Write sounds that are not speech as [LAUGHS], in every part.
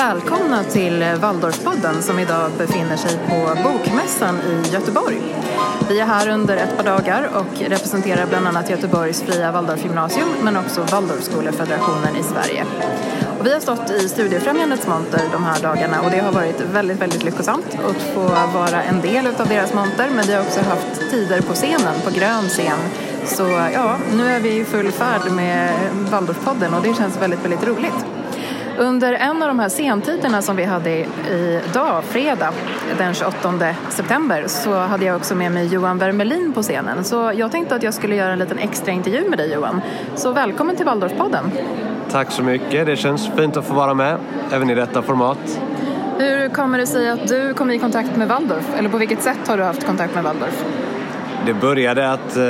Välkomna till Waldorfpodden som idag befinner sig på Bokmässan i Göteborg. Vi är här under ett par dagar och representerar bland annat Göteborgs fria Waldorfgymnasium men också Waldorfskolefederationen i Sverige. Och vi har stått i Studiefrämjandets monter de här dagarna och det har varit väldigt, väldigt lyckosamt att få vara en del av deras monter men vi har också haft tider på scenen, på grön scen. Så ja, nu är vi i full färd med Waldorfpodden och det känns väldigt, väldigt roligt. Under en av de här sentiderna som vi hade idag, fredag den 28 september, så hade jag också med mig Johan Wermelin på scenen. Så jag tänkte att jag skulle göra en liten extra intervju med dig Johan. Så välkommen till Waldorfpodden. Tack så mycket. Det känns fint att få vara med, även i detta format. Hur kommer det sig att du kom i kontakt med Waldorf? Eller på vilket sätt har du haft kontakt med Waldorf? Det började att eh,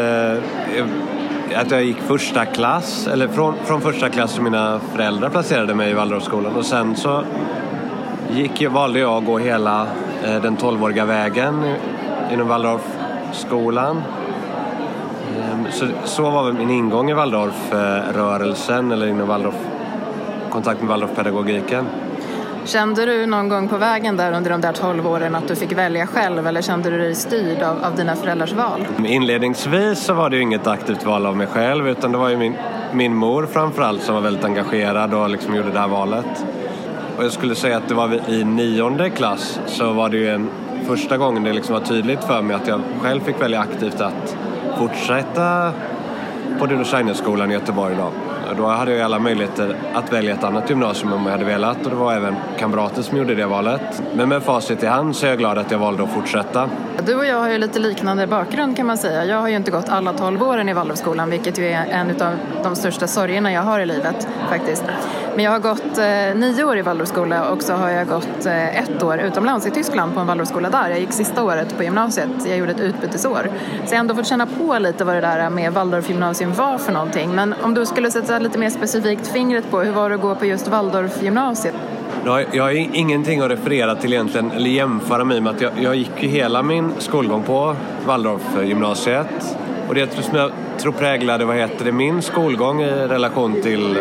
att jag gick första klass, eller från, från första klass som mina föräldrar placerade mig i Waldorfskolan och sen så gick, valde jag att gå hela eh, den 12-åriga vägen inom Waldorfskolan. Ehm, så, så var väl min ingång i Waldorfrörelsen eller inom Waldorf, kontakt med Waldorfpedagogiken. Kände du någon gång på vägen där under de där 12 åren att du fick välja själv eller kände du dig styrd av, av dina föräldrars val? Inledningsvis så var det ju inget aktivt val av mig själv utan det var ju min, min mor framförallt som var väldigt engagerad och liksom gjorde det här valet. Och jag skulle säga att det var i nionde klass så var det ju en första gången det liksom var tydligt för mig att jag själv fick välja aktivt att fortsätta på Dino i Göteborg då. Då hade jag alla möjligheter att välja ett annat gymnasium om jag hade velat och det var även kamrater som gjorde det valet. Men med facit i hand så är jag glad att jag valde att fortsätta. Du och jag har ju lite liknande bakgrund kan man säga. Jag har ju inte gått alla 12 åren i Waldorfskolan vilket ju är en av de största sorgerna jag har i livet faktiskt. Men jag har gått eh, nio år i Waldorfskola och så har jag gått eh, ett år utomlands i Tyskland på en Waldorfskola där. Jag gick sista året på gymnasiet. Jag gjorde ett utbytesår. Så jag har ändå fått känna på lite vad det där med Waldorfgymnasium var för någonting. Men om du skulle sätta lite mer specifikt fingret på hur var det att gå på just Waldorfgymnasiet? Jag har ingenting att referera till egentligen, eller jämföra mig med att jag, jag gick ju hela min skolgång på Waldorfgymnasiet. Och det som jag tror präglade vad heter det, min skolgång i relation till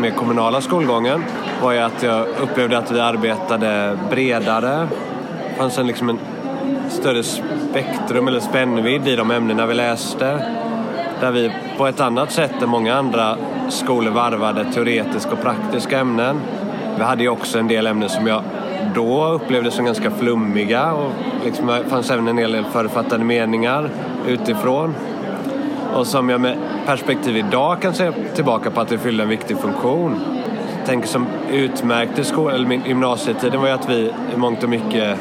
med kommunala skolgången var ju att jag upplevde att vi arbetade bredare. Det fanns en, liksom en större spektrum eller spännvidd i de ämnena vi läste. Där vi på ett annat sätt än många andra skolor varvade teoretiska och praktiska ämnen. Vi hade ju också en del ämnen som jag då upplevde som ganska flummiga och liksom det fanns även en hel del författade meningar utifrån. Och som jag med perspektiv idag kan se tillbaka på att det fyllde en viktig funktion. Jag tänker som utmärkte skolan, eller min gymnasietiden var ju att vi i mångt och mycket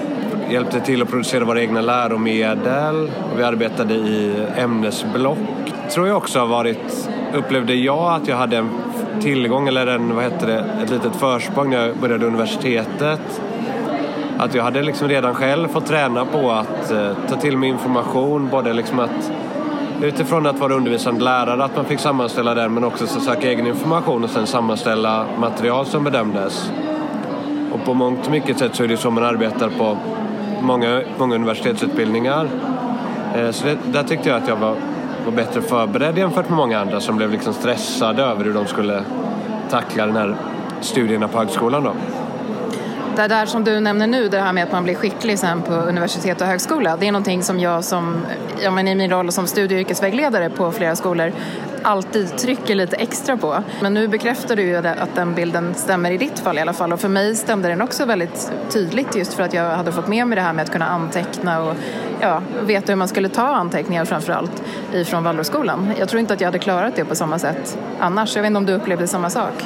hjälpte till att producera våra egna läromedel och vi arbetade i ämnesblock. Tror jag också har varit, upplevde jag att jag hade en tillgång eller en, vad heter det, ett litet försprång när jag började universitetet. Att jag hade liksom redan själv fått träna på att eh, ta till mig information, både liksom att utifrån att vara undervisande lärare, att man fick sammanställa den men också så söka egen information och sen sammanställa material som bedömdes. Och på mångt och mycket sätt så är det så man arbetar på många, många universitetsutbildningar. Eh, så det, där tyckte jag att jag var, var bättre förberedd jämfört med många andra som blev liksom stressade över hur de skulle tackla den här studierna på högskolan. Då. Det där som du nämner nu, det här med att man blir skicklig sen på universitet och högskola, det är någonting som jag som, ja men i min roll som studie och yrkesvägledare på flera skolor alltid trycker lite extra på. Men nu bekräftar du ju att den bilden stämmer i ditt fall i alla fall och för mig stämde den också väldigt tydligt just för att jag hade fått med mig det här med att kunna anteckna och ja, veta hur man skulle ta anteckningar framför allt ifrån Waldorfskolan. Jag tror inte att jag hade klarat det på samma sätt annars. Jag vet inte om du upplevde samma sak?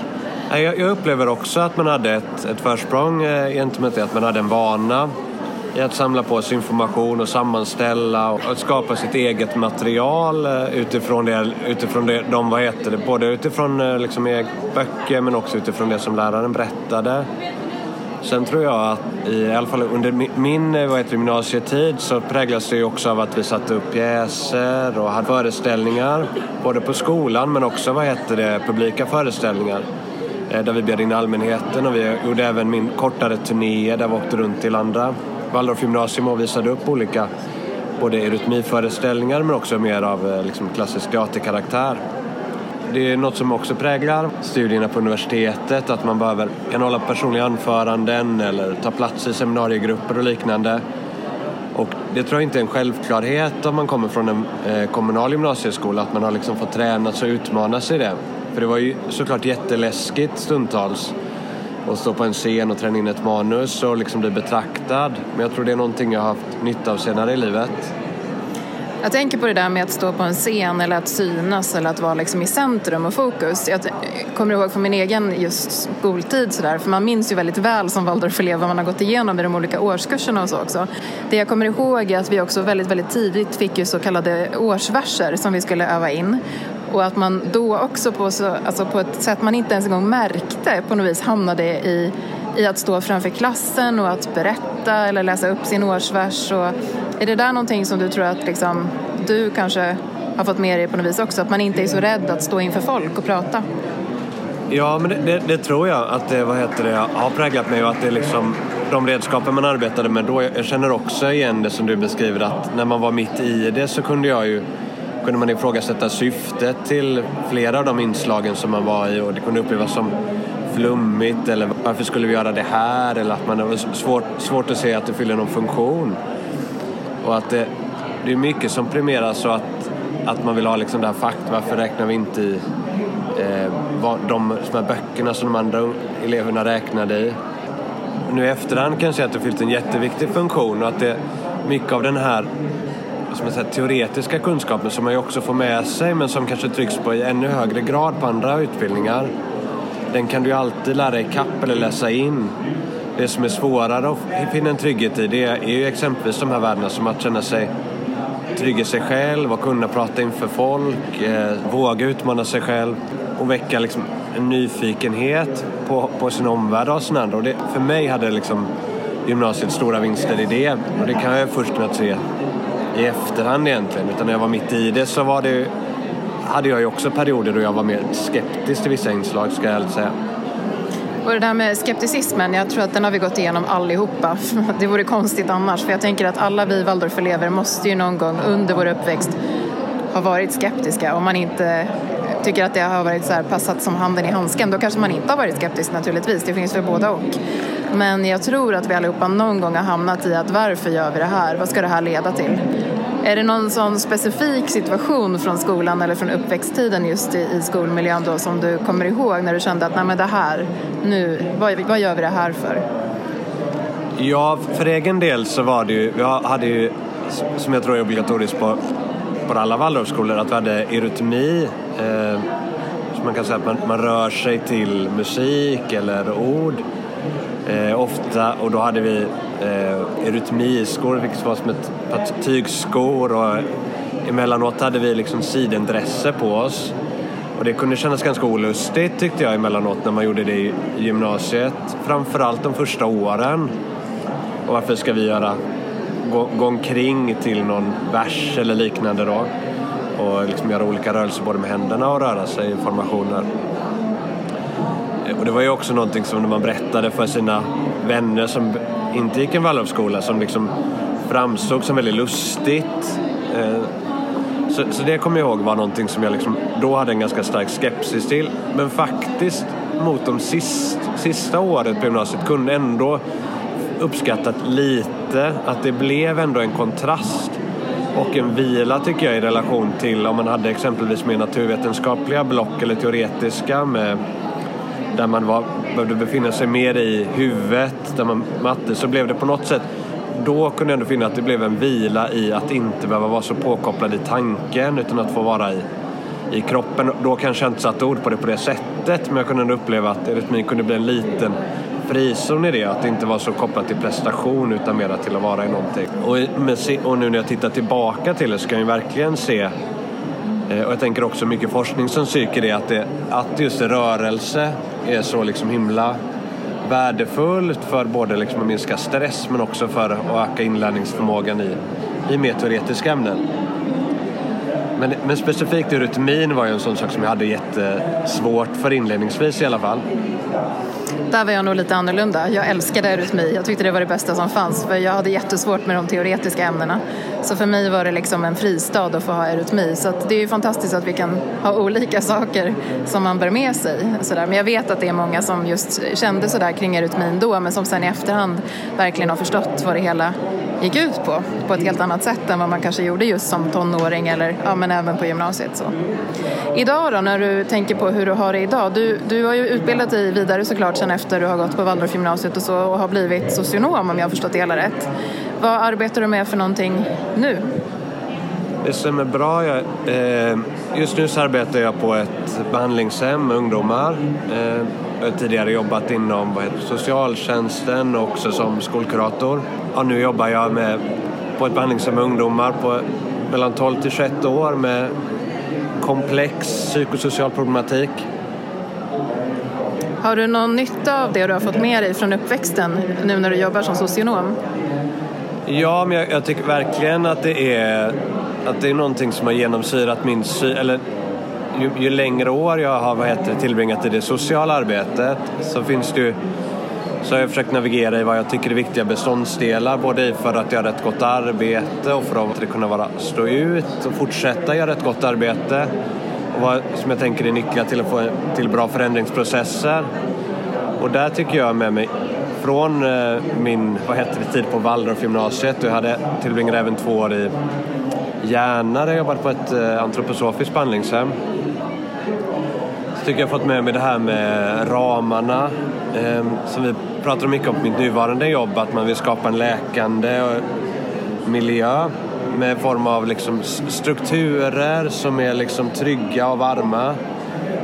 Jag, upplever också att man hade ett, ett försprång eh, gentemot det, att man hade en vana i att samla på sig information och sammanställa och att skapa sitt eget material eh, utifrån, det, utifrån det, de, vad heter det, både utifrån eh, liksom, e-, böcker men också utifrån det som läraren berättade. Sen tror jag att i alla fall under min vad heter, gymnasietid så präglas det ju också av att vi satte upp pjäser och hade föreställningar både på skolan men också vad heter det, publika föreställningar. Eh, där vi bjöd in allmänheten och vi gjorde även min kortare turné där vi åkte runt till andra Waldorf gymnasium och visade upp olika både eurytmiföreställningar men också mer av eh, liksom, klassisk teaterkaraktär. det är något som också präglar studierna på universitetet. Att man behöver kan hålla personliga anföranden eller ta plats i seminariegrupper och liknande. Och det tror jag inte är en självklarhet om man kommer från en eh, kommunal gymnasieskola att man har liksom fått träna sig och utmana sig i det. För det var ju såklart jätteläskigt stundtals att stå på en scen och träna in ett manus och liksom bli betraktad. Men jag tror det är någonting jag har haft nytta av senare i livet. Jag tänker på det där med att stå på en scen eller att synas eller att vara liksom i centrum och fokus. Jag kommer ihåg från min egen just skoltid sådär, för man minns ju väldigt väl som Waldorfelev vad man har gått igenom i de olika årskurserna och så också. Det jag kommer ihåg är att vi också väldigt, väldigt tidigt fick ju så kallade årsverser som vi skulle öva in. Och att man då också på, så, alltså på ett sätt man inte ens en gång märkte på något vis hamnade i, i att stå framför klassen och att berätta eller läsa upp sin årsvers. Och är det där någonting som du tror att liksom, du kanske har fått med dig på något vis också? Att man inte är så rädd att stå inför folk och prata? Ja, men det, det, det tror jag att det vad heter det, har präglat mig och att det är liksom de redskapen man arbetade med då. Jag känner också igen det som du beskriver att när man var mitt i det så kunde jag ju kunde man ifrågasätta syftet till flera av de inslagen som man var i och det kunde upplevas som flummigt eller varför skulle vi göra det här eller att man har svårt, svårt att se att det fyller någon funktion. Och att det, det är mycket som premieras och att, att man vill ha liksom det här fakt, varför räknar vi inte i eh, de, de här böckerna som de andra eleverna räknade i. Nu i efterhand kan jag säga att det fyllt en jätteviktig funktion och att det, mycket av den här som jag teoretiska kunskaper som man ju också får med sig men som kanske trycks på i ännu högre grad på andra utbildningar. Den kan du ju alltid lära dig kapp eller läsa in. Det som är svårare att finna en trygghet i det är ju exempelvis de här värdena som att känna sig trygg i sig själv och kunna prata inför folk, eh, våga utmana sig själv och väcka liksom en nyfikenhet på, på sin omvärld och sin andra. Och det, för mig hade liksom gymnasiet stora vinster i det och det kan jag först kunnat se i efterhand egentligen. Utan när jag var mitt i det så var det, hade jag ju också perioder då jag var mer skeptisk till vissa inslag ska jag ärligt säga. Och det där med skepticismen, jag tror att den har vi gått igenom allihopa. [LAUGHS] Det vore konstigt annars, för jag tänker att alla vi Waldorfelever måste ju någon gång under vår uppväxt ha varit skeptiska. Om man inte tycker att det har varit så här passat som handen i handsken, då kanske man inte har varit skeptisk naturligtvis. Det finns väl båda och. Men jag tror att vi allihopa någon gång har hamnat i att varför gör vi det här? Vad ska det här leda till? Är det någon sån specifik situation från skolan eller från uppväxttiden just i, i skolmiljön då som du kommer ihåg när du kände att nej men det här, nu, vad, vad gör vi det här för? Ja, för egen del så var det ju, jag hade ju, som jag tror är obligatoriskt på, på alla Waldorfskolor, att vi hade eurytmi. Eh, så man kan säga att man, man rör sig till musik eller ord. Eh, ofta, och då hade vi eh, erytmiskor, vilket var som ett tygskor och emellanåt hade vi liksom sidendresser på oss. Och det kunde kännas ganska olustigt tyckte jag emellanåt när man gjorde det i gymnasiet. Framförallt de första åren. Och varför ska vi göra gå, gå omkring till någon vers eller liknande då? Och liksom göra olika rörelser både med händerna och röra sig i formationer. Och det var ju också någonting som när man berättade för sina vänner som inte gick en Waldorfskola som liksom framstod som väldigt lustigt. Eh, så, så, det kommer jag ihåg var någonting som jag liksom då hade en ganska stark skepsis till. Men faktiskt mot de sist, sista året på gymnasiet kunde ändå uppskattat lite att det blev ändå en kontrast och en vila tycker jag i relation till om man hade exempelvis mer naturvetenskapliga block eller teoretiska med där man var, behövde befinna sig mer i huvudet, där man matte, så blev det på något sätt då kunde jag ändå finna att det blev en vila i att inte behöva vara så påkopplad i tanken utan att få vara i, i kroppen. Då kanske jag inte satte ord på det på det sättet men jag kunde ändå uppleva att rytmin kunde bli en liten frizon i det. Att det inte var så kopplat till prestation utan mer till att vara i någonting. Och, och nu när jag tittar tillbaka till det så kan jag verkligen se eh, och jag tänker också mycket forskning som styrker det att, det, att just rörelse är så liksom himla värdefullt för både liksom att minska stress men också för att öka inlärningsförmågan i, i mer teoretiska ämnen. Men, men specifikt eurytmin var ju en sån sak som jag hade jättesvårt för inledningsvis i alla fall. Där var jag nog lite annorlunda. Jag älskade eurytmi. Jag tyckte det var det bästa som fanns för jag hade jättesvårt med de teoretiska ämnena. Så för mig var det liksom en fristad att få ha eurytmi. Så det är ju fantastiskt att vi kan ha olika saker som man bär med sig. Sådär. Men jag vet att det är många som just kände sådär kring eurytmin då men som sen i efterhand verkligen har förstått vad det hela gick ut på. På ett helt annat sätt än vad man kanske gjorde just som tonåring eller ja, men även på gymnasiet. Så. Idag då, när du tänker på hur du har det idag. Du, du har ju utbildat dig vidare såklart sen efter du har gått på Waldorfgymnasiet och så och har blivit socionom om jag har förstått det hela rätt. Vad arbetar du med för någonting nu? Det som är bra, jag, eh, just nu så arbetar jag på ett behandlingshem med ungdomar. Eh, jag har tidigare jobbat inom vad heter, socialtjänsten och också som skolkurator. Ja, nu jobbar jag med, på ett behandlingshem med ungdomar på mellan 12 till 21 år med komplex psykosocial problematik. Har du någon nytta av det du har fått med dig från uppväxten nu när du jobbar som socionom? Ja, men jag, jag tycker verkligen att det är, att det är någonting som har genomsyrat min syn, eller ju, ju, längre år jag har vad heter, tillbringat i det sociala arbetet så finns det ju så har jag försökt navigera i vad jag tycker är viktiga beståndsdelar både för att göra ett gott arbete och för att kunna vara, stå ut och fortsätta göra ett gott arbete och vad som jag tänker är nycklar till att få till bra förändringsprocesser. Och där tycker jag med mig från eh, min vad heter det, tid på Waldorfgymnasiet och jag hade tillbringat även två år i Järna där jag jobbade på ett eh, antroposofiskt behandlingshem så tycker jag har fått med mig det här med ramarna eh, som vi pratar mycket om på mitt nuvarande jobb, att man vill skapa en läkande miljö med form av liksom strukturer som är liksom trygga och varma.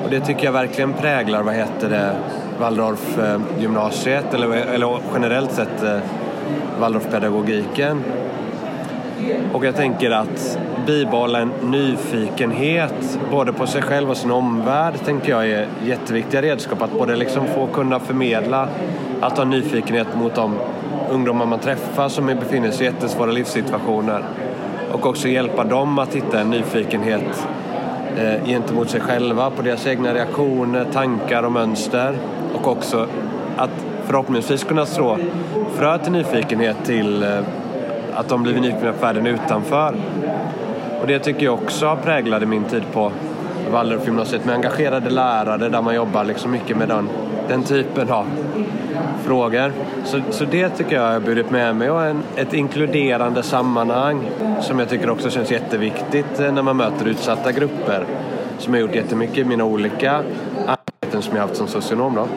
Och det tycker jag verkligen präglar, vad heter det, Waldorfgymnasiet eh, eller, eller generellt sett eh, Waldorfpedagogiken. Och jag tänker att bibehålla en nyfikenhet både på sig själv och sin omvärld tänker jag är jätteviktiga redskap. Att både liksom få kunna förmedla att ha nyfikenhet mot de ungdomar man träffar som befinner sig i jättesvåra livssituationer och också hjälpa dem att hitta en nyfikenhet eh, gentemot sig själva på deras egna reaktioner, tankar och mönster och också att förhoppningsvis kunna slå frö till nyfikenhet till eh, att de blivit nyfikna på världen utanför. Och det tycker jag också präglade min tid på Waldorfgymnasiet med engagerade lärare där man jobbar liksom mycket med den, den typen av frågor. Så, så det tycker jag har burit med mig och en, ett inkluderande sammanhang som jag tycker också känns jätteviktigt när man möter utsatta grupper som jag gjort jättemycket i mina olika arbeten som jag haft som socionom. Då.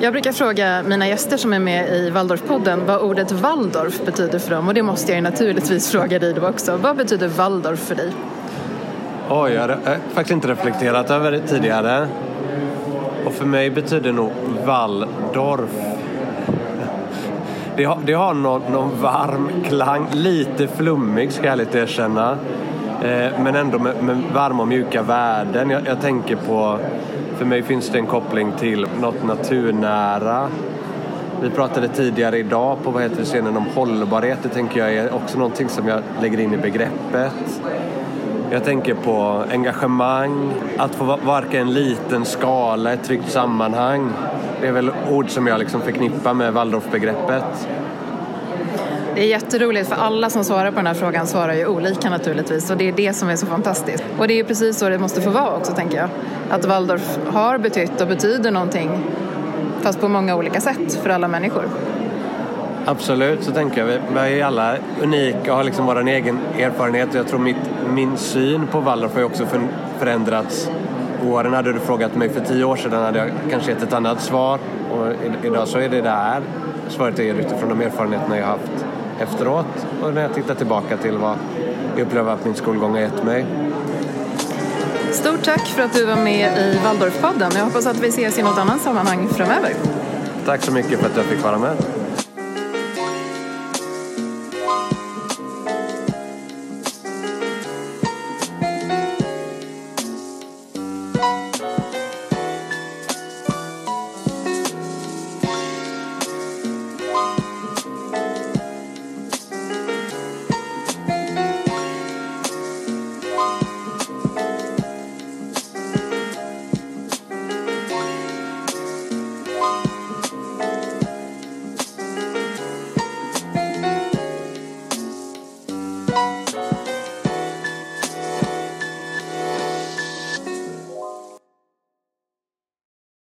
Jag brukar fråga mina gäster som är med i Waldorfpodden vad ordet Waldorf betyder för dem och det måste jag naturligtvis fråga dig då också. Vad betyder Waldorf för dig? Oj, jag har faktiskt inte reflekterat över det tidigare. Och för mig betyder nog Waldorf det har, det har någon, någon varm klang, lite flummig ska jag ärligt erkänna. Eh, men ändå med, med, varma och mjuka värden. Jag, jag tänker på för mig finns det en koppling till något naturnära. Vi pratade tidigare idag på vad heter scenen om hållbarhet. Det tänker jag är också någonting som jag lägger in i begreppet. Jag tänker på engagemang, att få verka i en liten skala, ett tryggt sammanhang. Det är väl ord som jag liksom förknippar med Waldorfbegreppet. Det är jätteroligt för alla som svarar på den här frågan svarar ju olika naturligtvis och det är det som är så fantastiskt. Och det är precis så det måste få vara också tänker jag. Att Waldorf har betytt och betyder någonting fast på många olika sätt för alla människor. Absolut, så tänker jag. Vi är alla unika och har liksom vår egen erfarenhet. Jag tror mitt, min syn på Waldorf har också förändrats. Åren hade du frågat mig för tio år sedan hade jag kanske gett ett annat svar. Och idag så är det där svaret är utifrån de erfarenheterna jag har haft efteråt och när jag tittar tillbaka till vad jag upplever att min skolgång har gett mig. Stort tack för att du var med i Waldorfpodden. Jag hoppas att vi ses i något annat sammanhang framöver. Tack så mycket för att jag fick vara med.